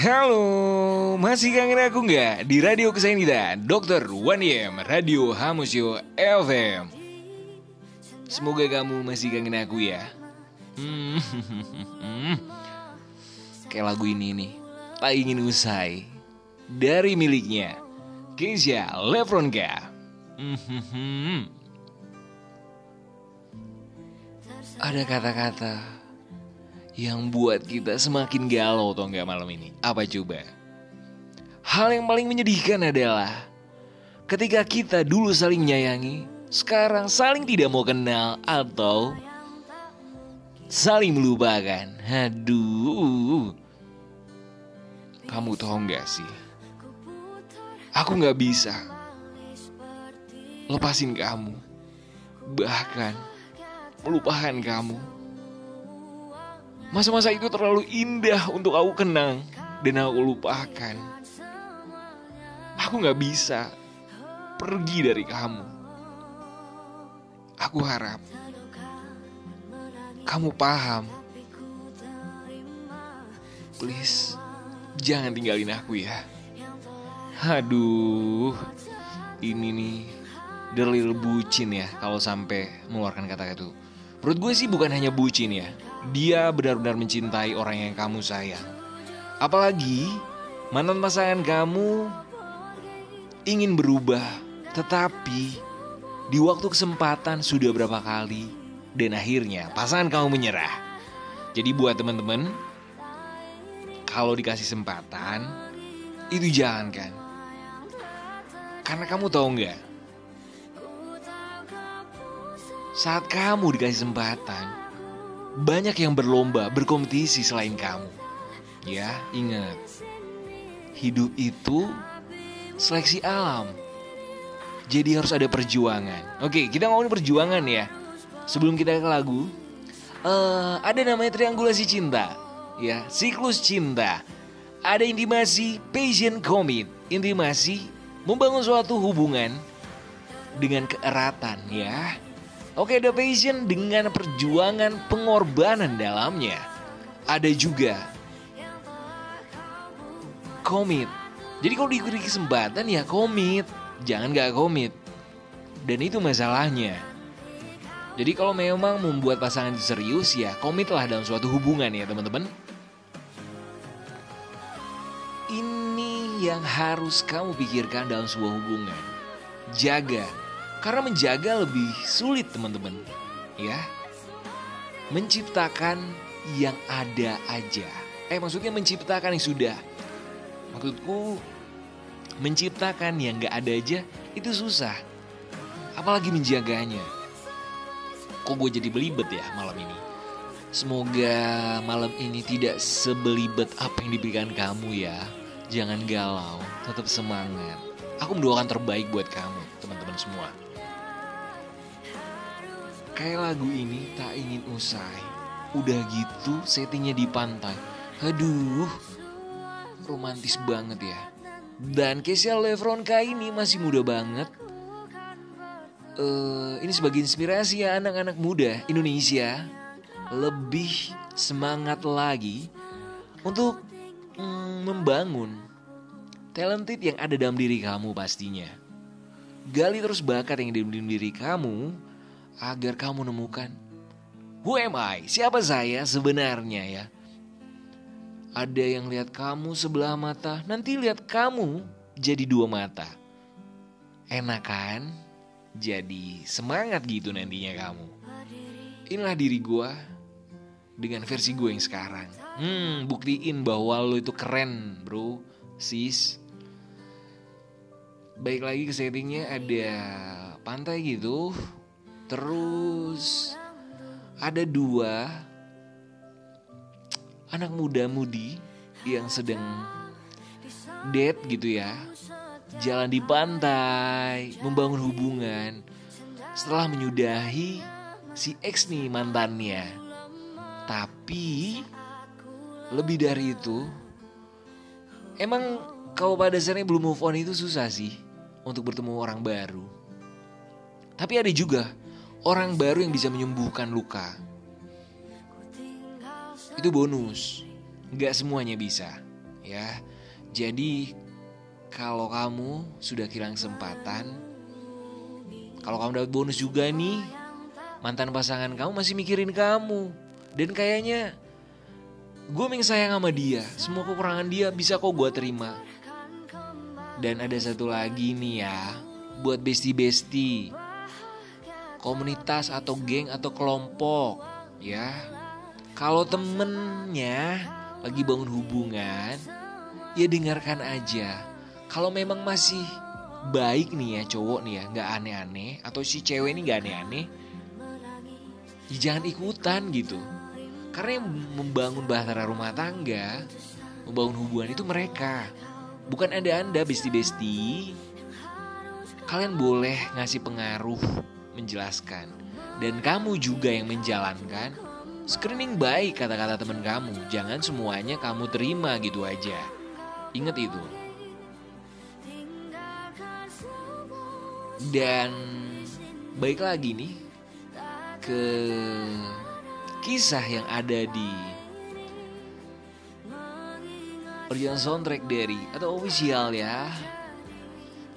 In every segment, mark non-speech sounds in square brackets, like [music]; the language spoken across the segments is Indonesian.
Halo, masih kangen aku nggak di radio kesayangan Dokter One M Radio Hamusio FM. Semoga kamu masih kangen aku ya. Hmm, [laughs] kayak lagu ini nih, tak ingin usai dari miliknya Keisha Lefronka. Hmm, [laughs] Ada kata-kata yang buat kita semakin galau atau enggak malam ini. Apa coba? Hal yang paling menyedihkan adalah ketika kita dulu saling menyayangi, sekarang saling tidak mau kenal atau saling melupakan. Aduh. Kamu tahu nggak sih? Aku nggak bisa lepasin kamu. Bahkan melupakan kamu. Masa-masa itu terlalu indah untuk aku kenang dan aku lupakan. Aku gak bisa pergi dari kamu. Aku harap kamu paham. Please, jangan tinggalin aku ya. Aduh, ini nih delil bucin ya kalau sampai mengeluarkan kata-kata itu. Menurut gue sih bukan hanya bucin ya. Dia benar-benar mencintai orang yang kamu sayang. Apalagi mantan pasangan kamu ingin berubah, tetapi di waktu kesempatan sudah berapa kali dan akhirnya pasangan kamu menyerah. Jadi buat teman-teman, kalau dikasih kesempatan itu jangan kan. Karena kamu tahu nggak, saat kamu dikasih kesempatan, banyak yang berlomba, berkompetisi selain kamu. Ya, ingat. Hidup itu seleksi alam. Jadi harus ada perjuangan. Oke, kita ngomongin perjuangan ya. Sebelum kita ke lagu, uh, ada namanya triangulasi cinta. Ya, siklus cinta. Ada intimasi, passion, commit. Intimasi membangun suatu hubungan dengan keeratan ya. Oke, ada passion dengan perjuangan pengorbanan dalamnya. Ada juga komit. Jadi kalau diberi kesempatan ya komit, jangan gak komit. Dan itu masalahnya. Jadi kalau memang membuat pasangan serius ya komitlah dalam suatu hubungan ya teman-teman. Ini yang harus kamu pikirkan dalam sebuah hubungan. Jaga karena menjaga lebih sulit teman-teman. Ya. Menciptakan yang ada aja. Eh maksudnya menciptakan yang sudah. Maksudku menciptakan yang gak ada aja itu susah. Apalagi menjaganya. Kok gue jadi belibet ya malam ini? Semoga malam ini tidak sebelibet apa yang diberikan kamu ya. Jangan galau, tetap semangat. Aku mendoakan terbaik buat kamu, teman-teman semua. Kayak lagu ini tak ingin usai. Udah gitu settingnya di pantai. Aduh, romantis banget ya. Dan Kesia Lefronka ini masih muda banget. Uh, ini sebagai inspirasi ya anak-anak muda Indonesia lebih semangat lagi untuk mm, membangun talented yang ada dalam diri kamu pastinya. Gali terus bakat yang ada dalam diri kamu agar kamu menemukan Who am I? Siapa saya sebenarnya ya? Ada yang lihat kamu sebelah mata, nanti lihat kamu jadi dua mata. Enak kan? Jadi semangat gitu nantinya kamu. Inilah diri gue dengan versi gue yang sekarang. Hmm, buktiin bahwa lo itu keren, bro, sis. Baik lagi ke settingnya ada pantai gitu, Terus ada dua anak muda-mudi yang sedang date gitu ya. Jalan di pantai, membangun hubungan. Setelah menyudahi si X nih mantannya. Tapi lebih dari itu, emang kalau pada dasarnya belum move on itu susah sih untuk bertemu orang baru. Tapi ada juga orang baru yang bisa menyembuhkan luka. Itu bonus. Gak semuanya bisa, ya. Jadi kalau kamu sudah kehilangan kesempatan, kalau kamu dapat bonus juga nih, mantan pasangan kamu masih mikirin kamu. Dan kayaknya gue ming sayang sama dia, semua kekurangan dia bisa kok gue terima. Dan ada satu lagi nih ya, buat besti-besti, komunitas atau geng atau kelompok, ya. Kalau temennya lagi bangun hubungan, ya dengarkan aja. Kalau memang masih baik nih ya cowok nih ya nggak aneh-aneh atau si cewek ini nggak aneh-aneh ya jangan ikutan gitu. Karena yang membangun bahtera rumah tangga membangun hubungan itu mereka. Bukan anda anda besti-besti. Kalian boleh ngasih pengaruh menjelaskan. Dan kamu juga yang menjalankan. Screening baik kata-kata teman kamu. Jangan semuanya kamu terima gitu aja. Ingat itu. Dan baik lagi nih ke kisah yang ada di original soundtrack dari atau official ya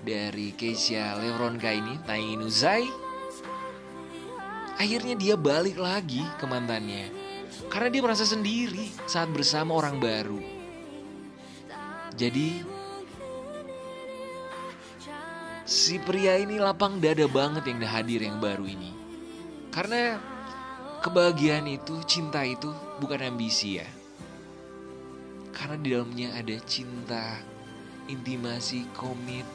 dari Keisha Lebronka ini Taini Nuzai akhirnya dia balik lagi ke mantannya karena dia merasa sendiri saat bersama orang baru jadi si pria ini lapang dada banget yang hadir yang baru ini. Karena kebahagiaan itu, cinta itu bukan ambisi ya. Karena di dalamnya ada cinta, intimasi, komit,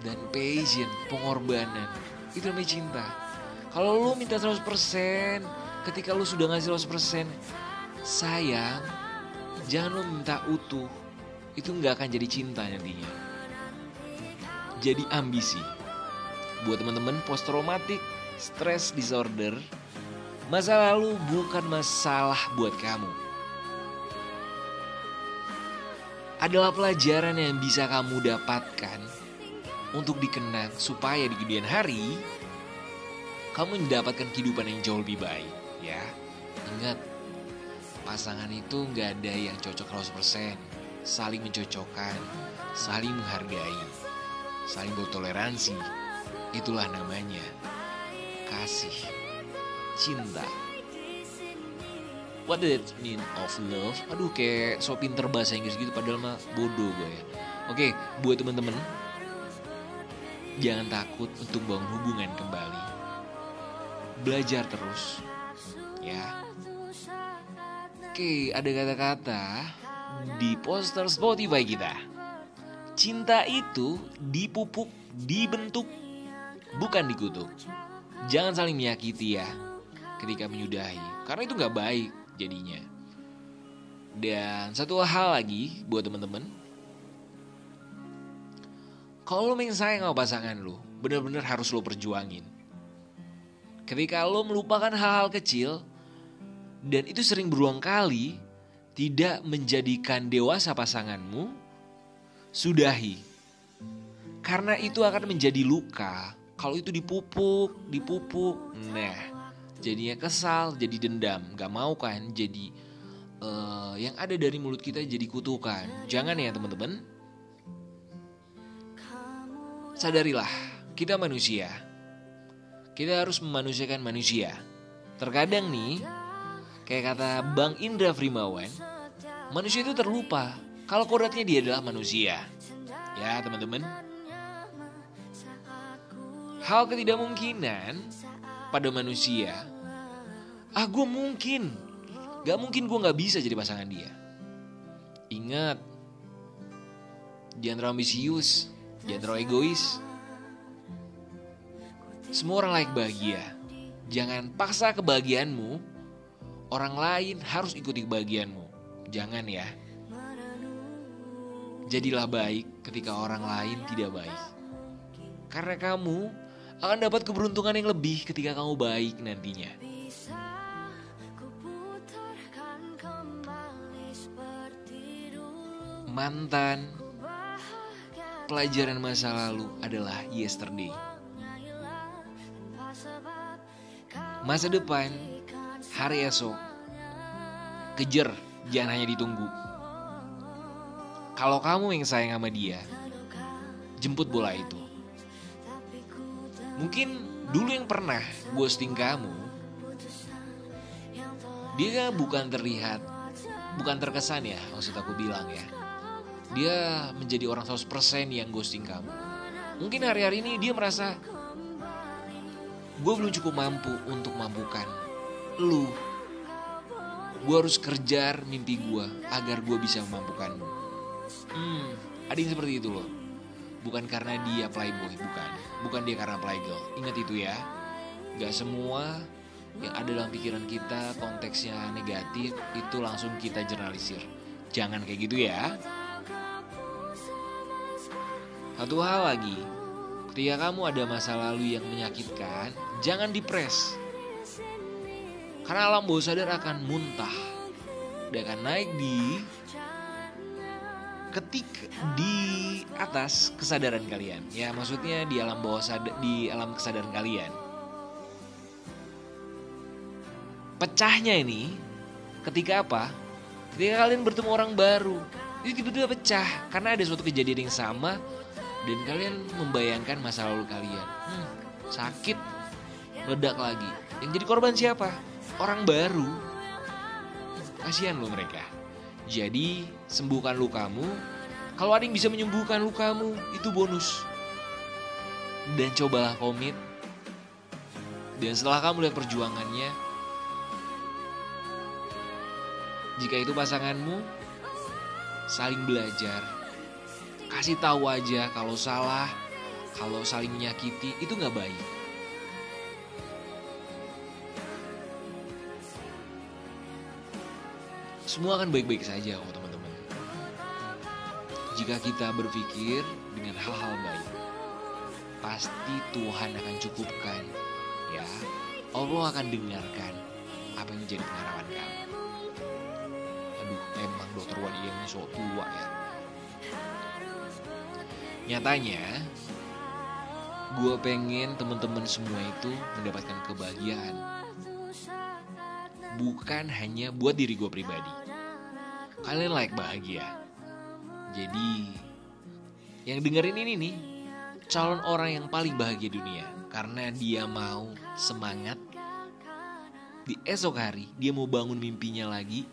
dan passion, pengorbanan. Itu namanya cinta. Kalau lu minta 100%, ketika lu sudah ngasih 100%, sayang, jangan lu minta utuh itu nggak akan jadi cinta nantinya. Jadi ambisi. Buat teman-teman post traumatic stress disorder, masa lalu bukan masalah buat kamu. Adalah pelajaran yang bisa kamu dapatkan untuk dikenang supaya di kemudian hari kamu mendapatkan kehidupan yang jauh lebih baik ya. Ingat, pasangan itu nggak ada yang cocok 100% saling mencocokkan, saling menghargai, saling bertoleransi. Itulah namanya kasih, cinta. What does it mean of love? Aduh kayak so pinter bahasa Inggris gitu padahal mah bodoh gue ya. Oke, buat temen-temen jangan takut untuk bangun hubungan kembali. Belajar terus, ya. Oke, ada kata-kata di poster Spotify kita. Cinta itu dipupuk, dibentuk, bukan dikutuk. Jangan saling menyakiti ya ketika menyudahi, karena itu nggak baik jadinya. Dan satu hal lagi buat temen-temen, kalau lo main sayang sama pasangan lo, bener-bener harus lo perjuangin. Ketika lo melupakan hal-hal kecil, dan itu sering berulang kali, tidak menjadikan dewasa pasanganmu, sudahi. Karena itu akan menjadi luka kalau itu dipupuk, dipupuk. Nah, jadinya kesal, jadi dendam. Gak mau kan jadi uh, yang ada dari mulut kita jadi kutukan. Jangan ya teman-teman. Sadarilah, kita manusia. Kita harus memanusiakan manusia. Terkadang nih, kayak kata Bang Indra Frimawan, manusia itu terlupa kalau kodratnya dia adalah manusia. Ya teman-teman. Hal ketidakmungkinan pada manusia. Ah gue mungkin. Gak mungkin gue gak bisa jadi pasangan dia. Ingat. Jangan terlalu ambisius. Jangan terlalu egois. Semua orang layak bahagia. Jangan paksa kebahagiaanmu. Orang lain harus ikuti kebahagiaanmu. Jangan ya. Jadilah baik ketika orang lain tidak baik. Karena kamu akan dapat keberuntungan yang lebih ketika kamu baik nantinya. Mantan pelajaran masa lalu adalah yesterday. Masa depan, hari esok kejar, jangan hanya ditunggu. Kalau kamu yang sayang sama dia, jemput bola itu. Mungkin dulu yang pernah ghosting kamu, dia bukan terlihat, bukan terkesan ya, maksud aku bilang ya. Dia menjadi orang 100% yang ghosting kamu. Mungkin hari-hari ini dia merasa gue belum cukup mampu untuk mampukan lu. Gue harus kerjar mimpi gue agar gue bisa memampukanmu. Hmm, ada yang seperti itu loh. Bukan karena dia playboy, bukan. Bukan dia karena playgirl. Ingat itu ya. Gak semua yang ada dalam pikiran kita konteksnya negatif itu langsung kita generalisir. Jangan kayak gitu ya. Satu hal lagi, ketika kamu ada masa lalu yang menyakitkan, jangan dipres. Karena alam bawah sadar akan muntah. Dia akan naik di ketik di atas kesadaran kalian. Ya, maksudnya di alam bawah sadar di alam kesadaran kalian. Pecahnya ini ketika apa? Ketika kalian bertemu orang baru. Itu tiba-tiba pecah karena ada suatu kejadian yang sama dan kalian membayangkan masa lalu kalian. Hmm, sakit, meledak lagi. Yang jadi korban siapa? Orang baru. Kasihan lo mereka. Jadi sembuhkan lukamu. Kalau ada yang bisa menyembuhkan lukamu, itu bonus. Dan cobalah komit. Dan setelah kamu lihat perjuangannya, jika itu pasanganmu, saling belajar kasih tahu aja kalau salah, kalau saling menyakiti itu nggak baik. Semua akan baik-baik saja kok teman-teman. Jika kita berpikir dengan hal-hal baik, pasti Tuhan akan cukupkan. Ya, Allah akan dengarkan apa yang menjadi pengharapan kamu. Aduh, emang dokter Wan ini so tua ya. Nyatanya, gue pengen teman-teman semua itu mendapatkan kebahagiaan. Bukan hanya buat diri gue pribadi. Kalian like bahagia. Jadi, yang dengerin ini nih, calon orang yang paling bahagia dunia. Karena dia mau semangat. Di esok hari, dia mau bangun mimpinya lagi.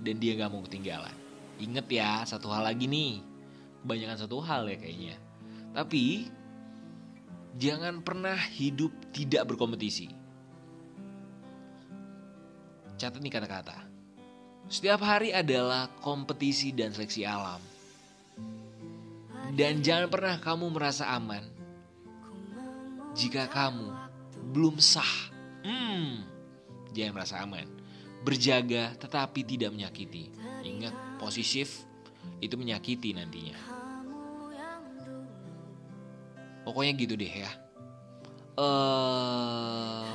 Dan dia gak mau ketinggalan. Ingat ya, satu hal lagi nih kebanyakan satu hal ya kayaknya. Tapi jangan pernah hidup tidak berkompetisi. Catat nih kata-kata. Setiap hari adalah kompetisi dan seleksi alam. Dan jangan pernah kamu merasa aman jika kamu belum sah. Hmm, jangan merasa aman. Berjaga tetapi tidak menyakiti. Ingat, posisif itu menyakiti nantinya. Pokoknya gitu deh ya. Uh,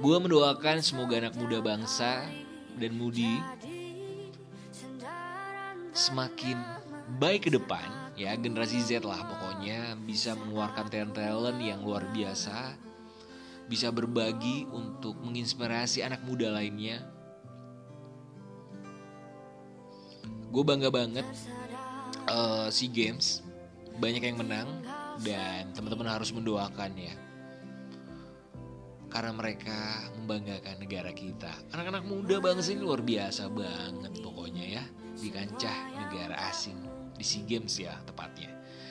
gue mendoakan semoga anak muda bangsa dan mudi semakin baik ke depan ya generasi Z lah pokoknya bisa mengeluarkan talent-talent yang luar biasa bisa berbagi untuk menginspirasi anak muda lainnya gue bangga banget uh, si games banyak yang menang dan teman-teman harus mendoakan ya. Karena mereka membanggakan negara kita. Anak-anak muda bangsa ini luar biasa banget pokoknya ya. Di kancah negara asing di SEA Games ya tepatnya.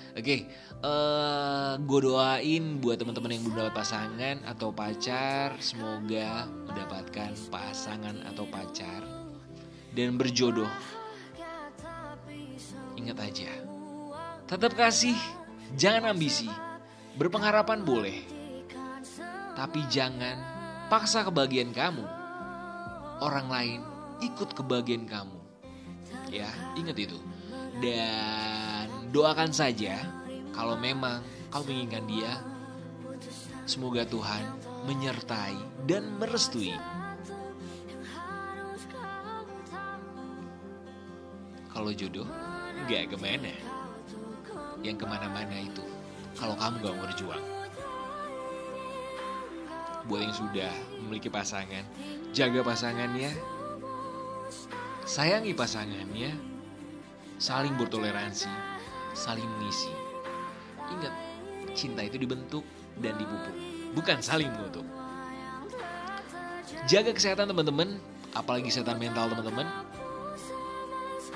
Oke, okay, uh, eh, gue doain buat teman-teman yang belum dapat pasangan atau pacar, semoga mendapatkan pasangan atau pacar dan berjodoh. Ingat aja, Tetap kasih, jangan ambisi. Berpengharapan boleh. Tapi jangan paksa kebahagiaan kamu. Orang lain ikut kebahagiaan kamu. Ya, ingat itu. Dan doakan saja kalau memang kau menginginkan dia, semoga Tuhan menyertai dan merestui. Kalau jodoh, gak ke mana yang ke mana-mana itu kalau kamu gak mau berjuang. buat yang sudah memiliki pasangan, jaga pasangannya, sayangi pasangannya, saling bertoleransi, saling mengisi. Ingat, cinta itu dibentuk dan dipupuk, bukan saling mengutuk. Jaga kesehatan teman-teman, apalagi kesehatan mental teman-teman.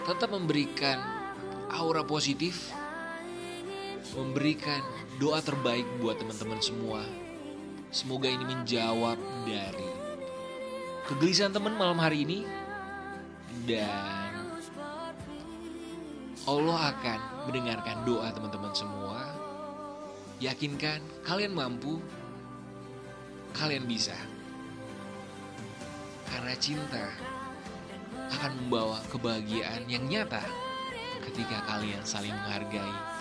Tetap memberikan aura positif, memberikan doa terbaik buat teman-teman semua. Semoga ini menjawab dari kegelisahan teman malam hari ini dan Allah akan mendengarkan doa teman-teman semua. Yakinkan kalian mampu, kalian bisa. Karena cinta akan membawa kebahagiaan yang nyata ketika kalian saling menghargai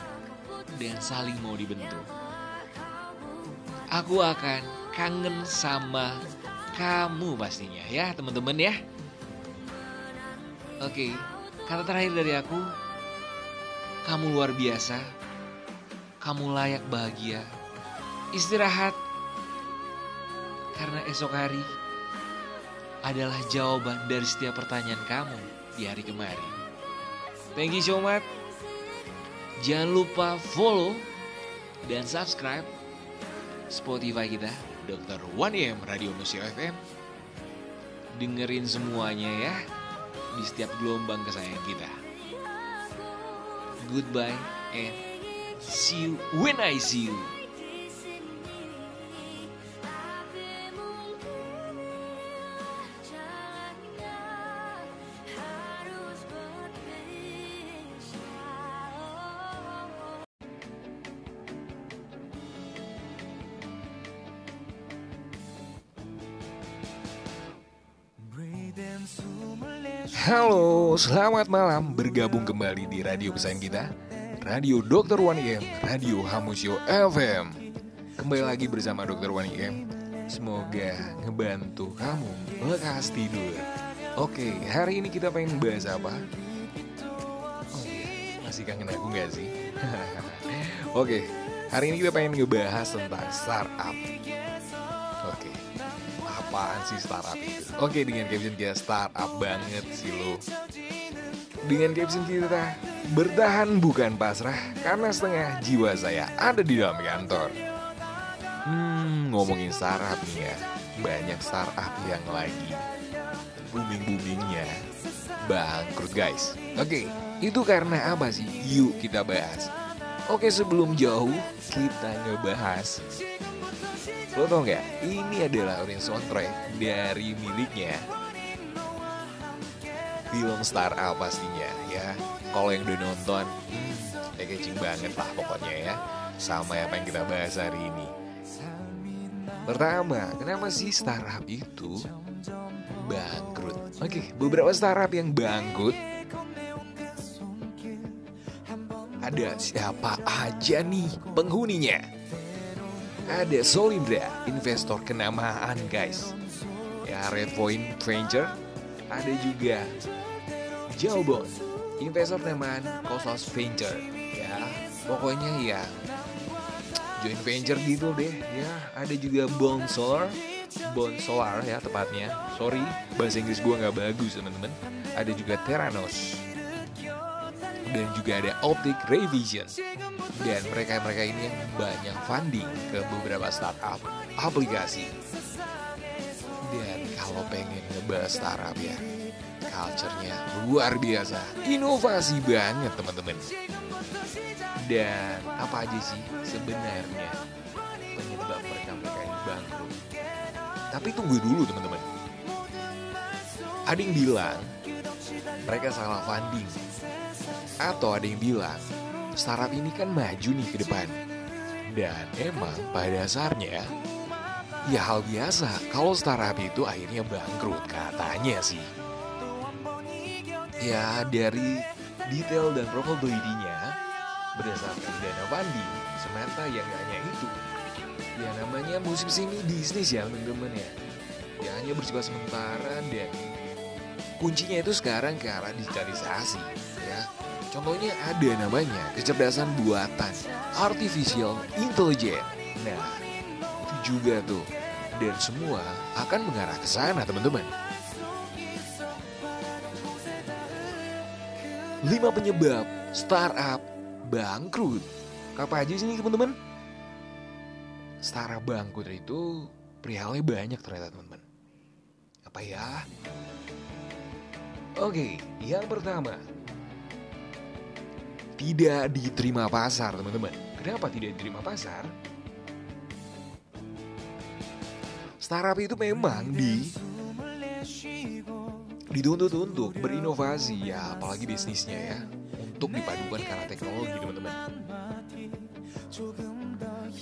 dan saling mau dibentuk. Aku akan kangen sama kamu pastinya ya teman-teman ya. Oke, kata terakhir dari aku, kamu luar biasa, kamu layak bahagia, istirahat, karena esok hari adalah jawaban dari setiap pertanyaan kamu di hari kemarin. Thank you so much. Jangan lupa follow dan subscribe Spotify kita, Dr. 1M Radio Musik FM. Dengerin semuanya ya di setiap gelombang kesayangan kita. Goodbye and see you when I see you. Selamat malam bergabung kembali di radio pesan kita Radio Dr. Wani M, Radio Hamusio FM Kembali lagi bersama Dr. Wani M Semoga ngebantu kamu lekas tidur Oke, hari ini kita pengen bahas apa? Oh iya, masih kangen aku gak sih? [laughs] Oke, hari ini kita pengen ngebahas tentang startup Oke, apaan sih startup itu? Oke dengan caption kita startup banget sih lo Dengan caption kita Bertahan bukan pasrah Karena setengah jiwa saya ada di dalam kantor. Hmm ngomongin startup nih ya. Banyak startup yang lagi Booming-boomingnya. Bangkrut guys. Oke itu karena apa sih? Yuk kita bahas. Oke sebelum jauh kita ngebahas. Lo tau gak? Ini adalah original soundtrack dari miliknya Film startup pastinya ya Kalau yang udah nonton hmm, Ya banget lah pokoknya ya Sama apa yang kita bahas hari ini Pertama, kenapa sih startup itu bangkrut? Oke, beberapa startup yang bangkrut Ada siapa aja nih penghuninya? ada Solindra, investor kenamaan guys. Ya, Red Point Venture. Ada juga Jawbon, investor kenamaan Kosos Venture. Ya, pokoknya ya joint venture gitu deh. Ya, ada juga Bond Solar ya tepatnya. Sorry, bahasa Inggris gue nggak bagus teman-teman. Ada juga Terranos. Dan juga ada Optic Revision dan mereka-mereka ini yang banyak funding ke beberapa startup aplikasi. Dan kalau pengen ngebahas startup ya, culture-nya luar biasa, inovasi banget teman-teman. Dan apa aja sih sebenarnya penyebab mereka-mereka ini bangkrut? Tapi tunggu dulu teman-teman. Ada yang bilang mereka salah funding. Atau ada yang bilang startup ini kan maju nih ke depan. Dan emang pada dasarnya ya hal biasa kalau startup itu akhirnya bangkrut katanya sih. Ya dari detail dan probability-nya berdasarkan dana funding semata yang gak hanya itu. Ya namanya musim sini bisnis ya teman-teman ya. Ya hanya bersifat sementara dan kuncinya itu sekarang ke arah digitalisasi ya Contohnya ada namanya kecerdasan buatan Artificial Intelligence Nah itu juga tuh dan semua akan mengarah ke sana teman-teman. Lima penyebab startup bangkrut. Apa aja sih ini teman-teman? Startup bangkrut itu perihalnya banyak ternyata teman-teman. Apa ya? Oke, yang pertama. Tidak diterima pasar teman-teman. Kenapa tidak diterima pasar? startup itu memang di dituntut untuk berinovasi ya apalagi bisnisnya ya. Untuk dipadukan karena teknologi teman-teman.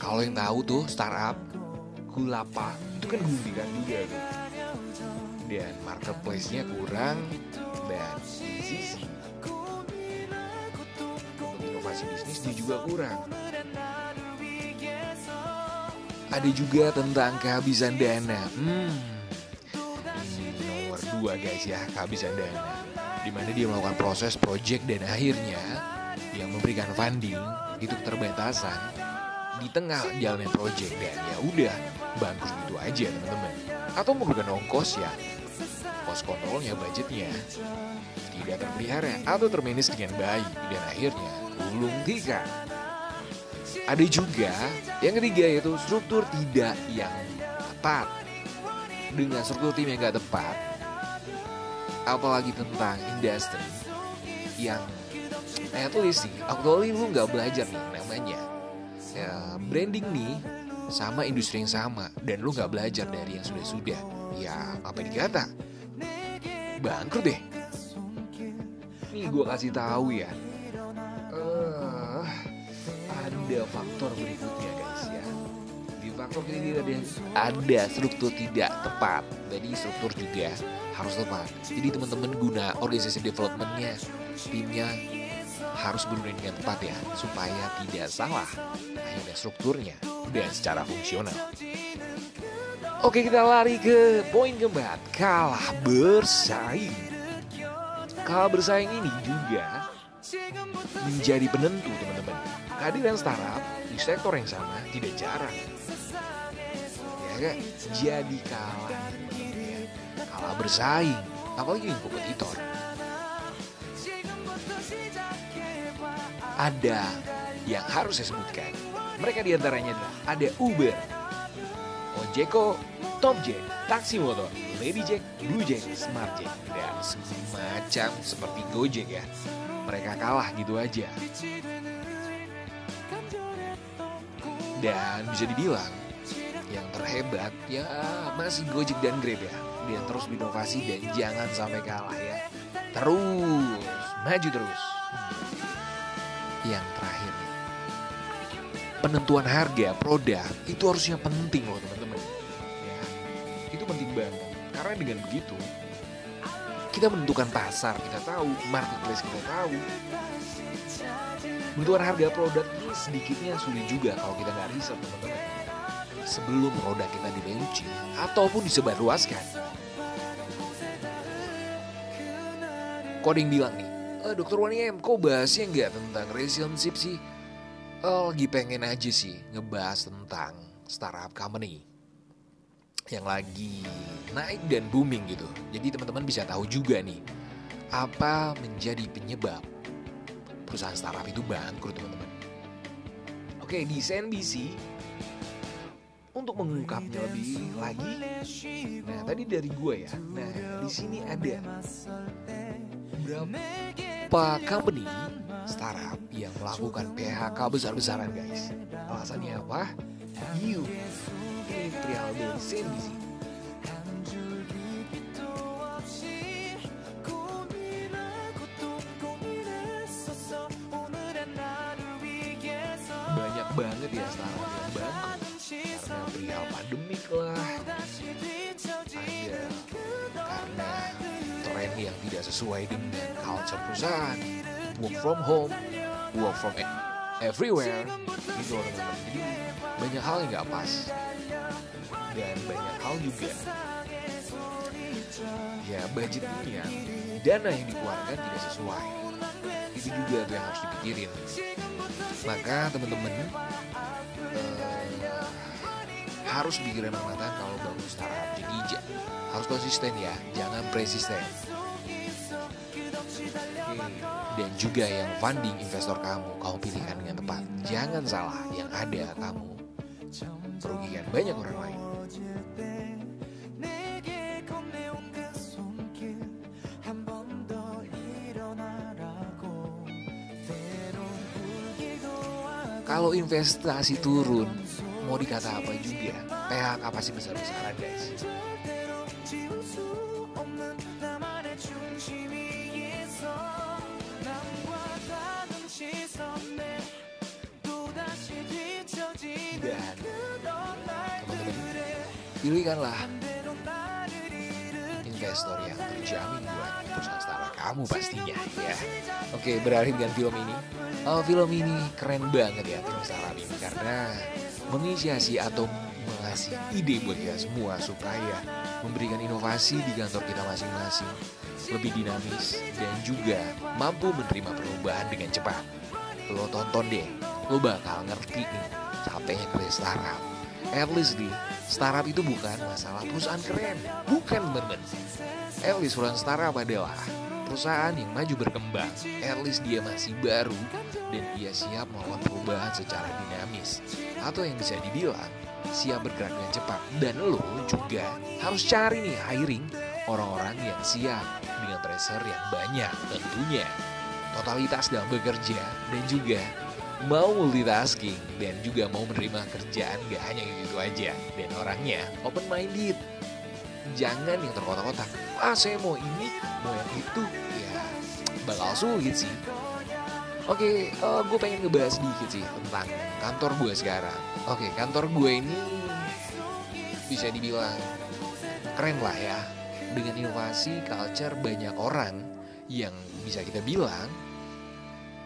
Kalau yang tahu tuh startup Kulapa itu kan guntingan juga tuh. Dan marketplace-nya kurang dan di untuk inovasi bisnis dia juga kurang. Ada juga tentang kehabisan dana. Hmm, ini nomor dua guys ya, kehabisan dana. Di mana dia melakukan proses project dan akhirnya yang memberikan funding itu keterbatasan di tengah jalannya project dan ya udah bangkrut gitu aja teman-teman. Atau memerlukan ongkos ya, cost kontrolnya, budgetnya tidak terpelihara atau termanage dengan baik dan akhirnya gulung tikar. Ada juga yang ketiga yaitu struktur tidak yang tepat. Dengan struktur tim yang gak tepat, apalagi tentang industri yang eh tulis sih, actually lu nggak belajar nih namanya. Ya, branding nih sama industri yang sama dan lu nggak belajar dari yang sudah-sudah. Ya apa dikata? Bangkrut deh. Nih gue kasih tahu ya. Ada faktor berikutnya faktor ini ada struktur tidak tepat. Jadi struktur juga harus tepat. Jadi teman-teman guna organisasi developmentnya timnya harus benar dengan tepat ya supaya tidak salah hanya strukturnya dan secara fungsional. Oke kita lari ke poin keempat Kalah bersaing. Kalah bersaing ini juga Menjadi penentu teman-teman Kehadiran startup di sektor yang sama tidak jarang. Ya kan? Jadi kalah. Kalah bersaing, apalagi yang kompetitor. Ada yang harus saya sebutkan. Mereka di antaranya adalah ada Uber, Ojeko, Jack, Taksi Motor, Lady Jack, Blue Jack, Smart Jack, dan semacam seperti Gojek ya. Mereka kalah gitu aja. Dan bisa dibilang yang terhebat ya masih Gojek dan Grab ya. Dia terus berinovasi dan jangan sampai kalah ya. Terus, maju terus. Yang terakhir. Penentuan harga produk itu harusnya penting loh teman-teman. Ya, itu penting banget. Karena dengan begitu kita menentukan pasar, kita tahu, marketplace kita tahu, Bentukan harga produk ini sedikitnya sulit juga kalau kita nggak riset teman-teman. Sebelum produk kita di ataupun disebarluaskan. Coding bilang nih, e, Dokter Wani M, kok bahasnya nggak tentang relationship sih? Oh, lagi pengen aja sih ngebahas tentang startup company yang lagi naik dan booming gitu. Jadi teman-teman bisa tahu juga nih apa menjadi penyebab perusahaan startup itu bangkrut teman-teman. Oke di CNBC untuk mengungkapnya lebih lagi, nah tadi dari gue ya, nah di sini ada berapa company startup yang melakukan PHK besar-besaran guys. Alasannya apa? You ini trial dari tidak sesuai dengan culture perusahaan. Work from home work from e- everywhere. Gitu loh teman-teman jadi banyak hal yang nggak pas. Dan banyak hal juga. Ya budget ini ya dana yang dikeluarkan tidak sesuai. Itu juga yang harus dipikirin. Maka teman-teman uh, harus pikiran matang kalau bangun startup. Jadi ja- harus konsisten ya, jangan persisten. Dan juga yang funding investor kamu, kamu pilihkan dengan tepat. Jangan salah, yang ada kamu merugikan banyak orang lain. Kalau investasi turun, mau dikata apa juga, PHK pasti besar-besaran guys. Pilihkanlah investor yang terjamin buat perusahaan startup kamu pastinya ya. Oke, beralih dengan film ini. Oh, film ini keren banget ya film startup ini karena menginisiasi atau mengasih ide buat kita semua supaya memberikan inovasi di kantor kita masing-masing lebih dinamis dan juga mampu menerima perubahan dengan cepat. Lo tonton deh, lo bakal ngerti nih capeknya kerja startup. At nih, startup itu bukan masalah perusahaan keren, bukan teman-teman. At perusahaan startup adalah perusahaan yang maju berkembang. At dia masih baru dan ia siap melakukan perubahan secara dinamis. Atau yang bisa dibilang siap bergerak dengan cepat. Dan lo juga harus cari nih hiring orang-orang yang siap dengan pressure yang banyak tentunya. Totalitas dalam bekerja dan juga mau multitasking dan juga mau menerima kerjaan gak hanya gitu aja. Dan orangnya open minded jangan yang terkotak-kotak. Ah saya mau ini mau yang itu. Ya bakal sulit sih. Oke uh, gue pengen ngebahas sedikit sih tentang kantor gue sekarang. Oke kantor gue ini bisa dibilang keren lah ya. Dengan inovasi culture banyak orang yang bisa kita bilang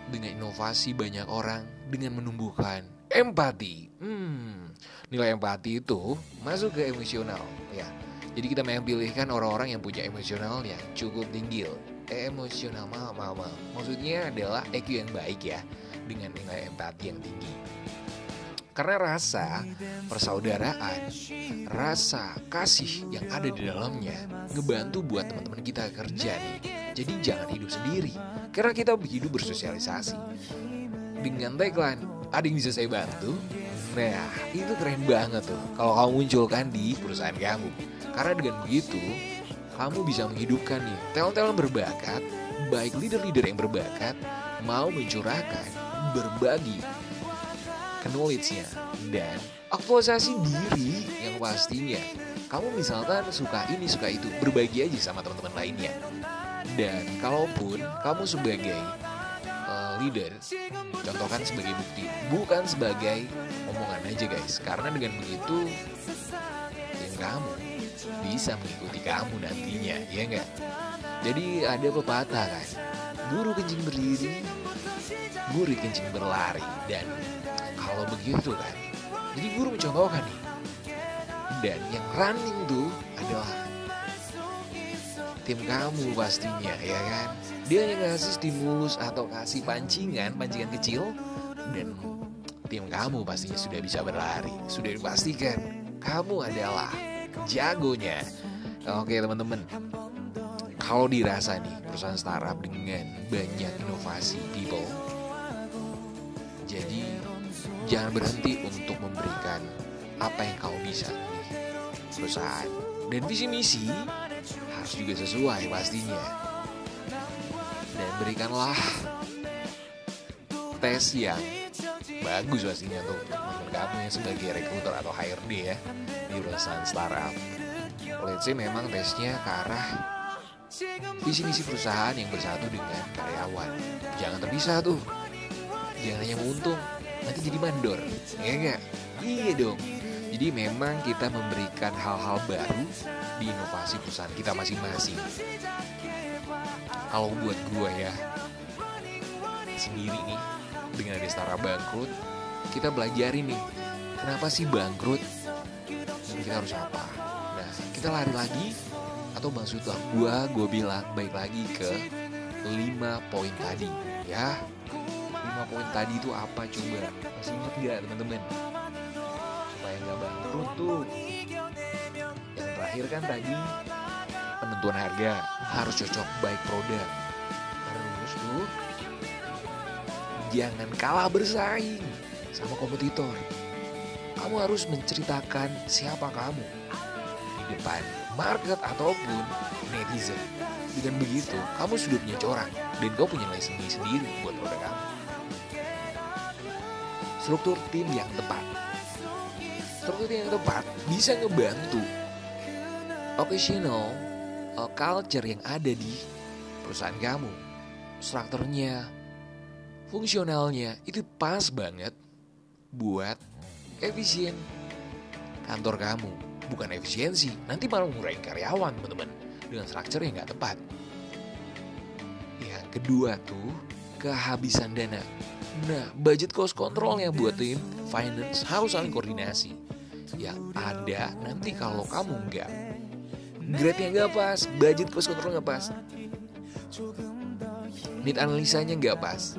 dengan inovasi banyak orang dengan menumbuhkan empati. Hmm, nilai empati itu masuk ke emosional ya. Jadi kita memang pilihkan orang-orang yang punya emosional yang cukup tinggi. Emosional maaf, maaf, maaf. Maksudnya adalah EQ yang baik ya dengan nilai empati yang tinggi. Karena rasa persaudaraan, rasa kasih yang ada di dalamnya ngebantu buat teman-teman kita kerja nih. Jadi jangan hidup sendiri, karena kita hidup bersosialisasi. Dengan tagline, ada yang bisa saya bantu? Nah, itu keren banget tuh kalau kamu munculkan di perusahaan kamu. Karena dengan begitu, kamu bisa menghidupkan nih talent-talent berbakat, baik leader-leader yang berbakat, mau mencurahkan, berbagi knowledge-nya dan aktualisasi diri yang pastinya kamu misalkan suka ini suka itu berbagi aja sama teman-teman lainnya dan kalaupun kamu sebagai uh, leader contohkan sebagai bukti bukan sebagai omongan aja guys. Karena dengan begitu yang kamu bisa mengikuti kamu nantinya ya enggak jadi ada pepatah kan? Guru kencing berdiri murid kencing berlari. Dan kalau begitu kan? Jadi guru mencontohkan nih. Dan yang running tuh adalah tim kamu pastinya ya kan? Dia yang ngasih stimulus atau kasih pancingan pancingan kecil dan tim kamu pastinya sudah bisa berlari. Sudah dipastikan kamu adalah jagonya. Oke teman-teman. Kalau dirasa nih perusahaan startup dengan banyak inovasi people jadi jangan berhenti untuk memberikan apa yang kau bisa nih perusahaan. Dan visi misi harus juga sesuai pastinya. Dan berikanlah tes yang bagus pastinya untuk teman kamu yang sebagai rekruter atau HRD ya di perusahaan startup. Let's say memang tesnya ke arah visi misi perusahaan yang bersatu dengan karyawan. Jangan terpisah tuh. Jangan hanya untung nanti jadi mandor. Ya enggak iya dong jadi memang kita memberikan hal-hal baru di inovasi perusahaan kita masing-masing. Kalau buat gue ya sendiri nih dengan ada startup bangkrut kita belajar ini kenapa sih bangkrut? Dan kita harus apa? Nah kita lari lagi atau maksudnya gue gue bilang baik lagi ke lima poin tadi ya. Lima poin tadi itu apa? Coba masih ingat gak teman-teman tuh. Yang terakhir kan tadi penentuan harga harus cocok baik produk. Terus tuh jangan kalah bersaing sama kompetitor. Kamu harus menceritakan siapa kamu di depan market ataupun netizen. Dengan begitu, kamu sudah punya corak dan kau punya nilai sendiri sendiri buat produk kamu. Struktur tim yang tepat. Struktur yang tepat bisa ngebantu occasional uh, culture yang ada di perusahaan kamu. Strukturnya, fungsionalnya itu pas banget buat efisien kantor kamu. Bukan efisiensi, nanti malah ngurangin karyawan teman-teman dengan struktur yang nggak tepat. Yang kedua tuh kehabisan dana. Nah, budget cost controlnya buat tim finance harus saling koordinasi. Yang ada nanti kalau kamu nggak grade-nya nggak pas, budget cost control nggak pas, need analisanya nggak pas,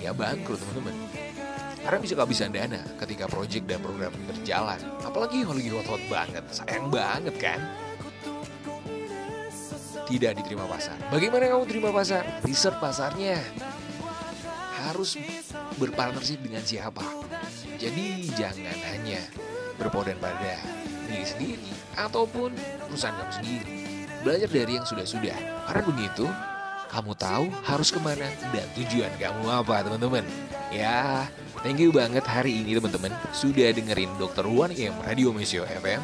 ya bangkrut teman-teman. Karena bisa kehabisan dana ketika project dan program berjalan. Apalagi lagi hot-hot banget, sayang banget kan? Tidak diterima pasar. Bagaimana kamu terima pasar? Riset pasarnya. Harus berpartnership dengan siapa. Jadi jangan hanya berpodan pada diri sendiri ataupun perusahaan kamu sendiri. Belajar dari yang sudah-sudah. Karena begitu, kamu tahu harus ke mana dan tujuan kamu apa teman-teman. Ya, thank you banget hari ini teman-teman sudah dengerin Dr. One M Radio Mesio FM.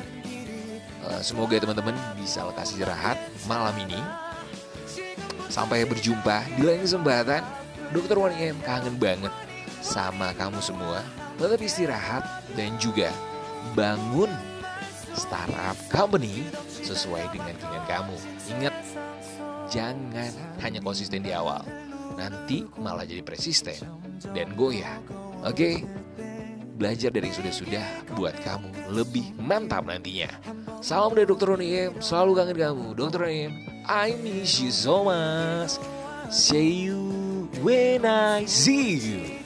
Uh, semoga teman-teman bisa lekas istirahat malam ini. Sampai berjumpa di lain kesempatan. Dr. One M kangen banget sama kamu semua. Tetap istirahat dan juga bangun startup company sesuai dengan keinginan kamu. Ingat, jangan hanya konsisten di awal. Nanti malah jadi persisten dan goyah. Oke? Belajar dari sudah-sudah buat kamu lebih mantap nantinya. Salam dari Dr. Roni M, selalu kangen kamu. Roni M, I miss you so much. See you when I see you.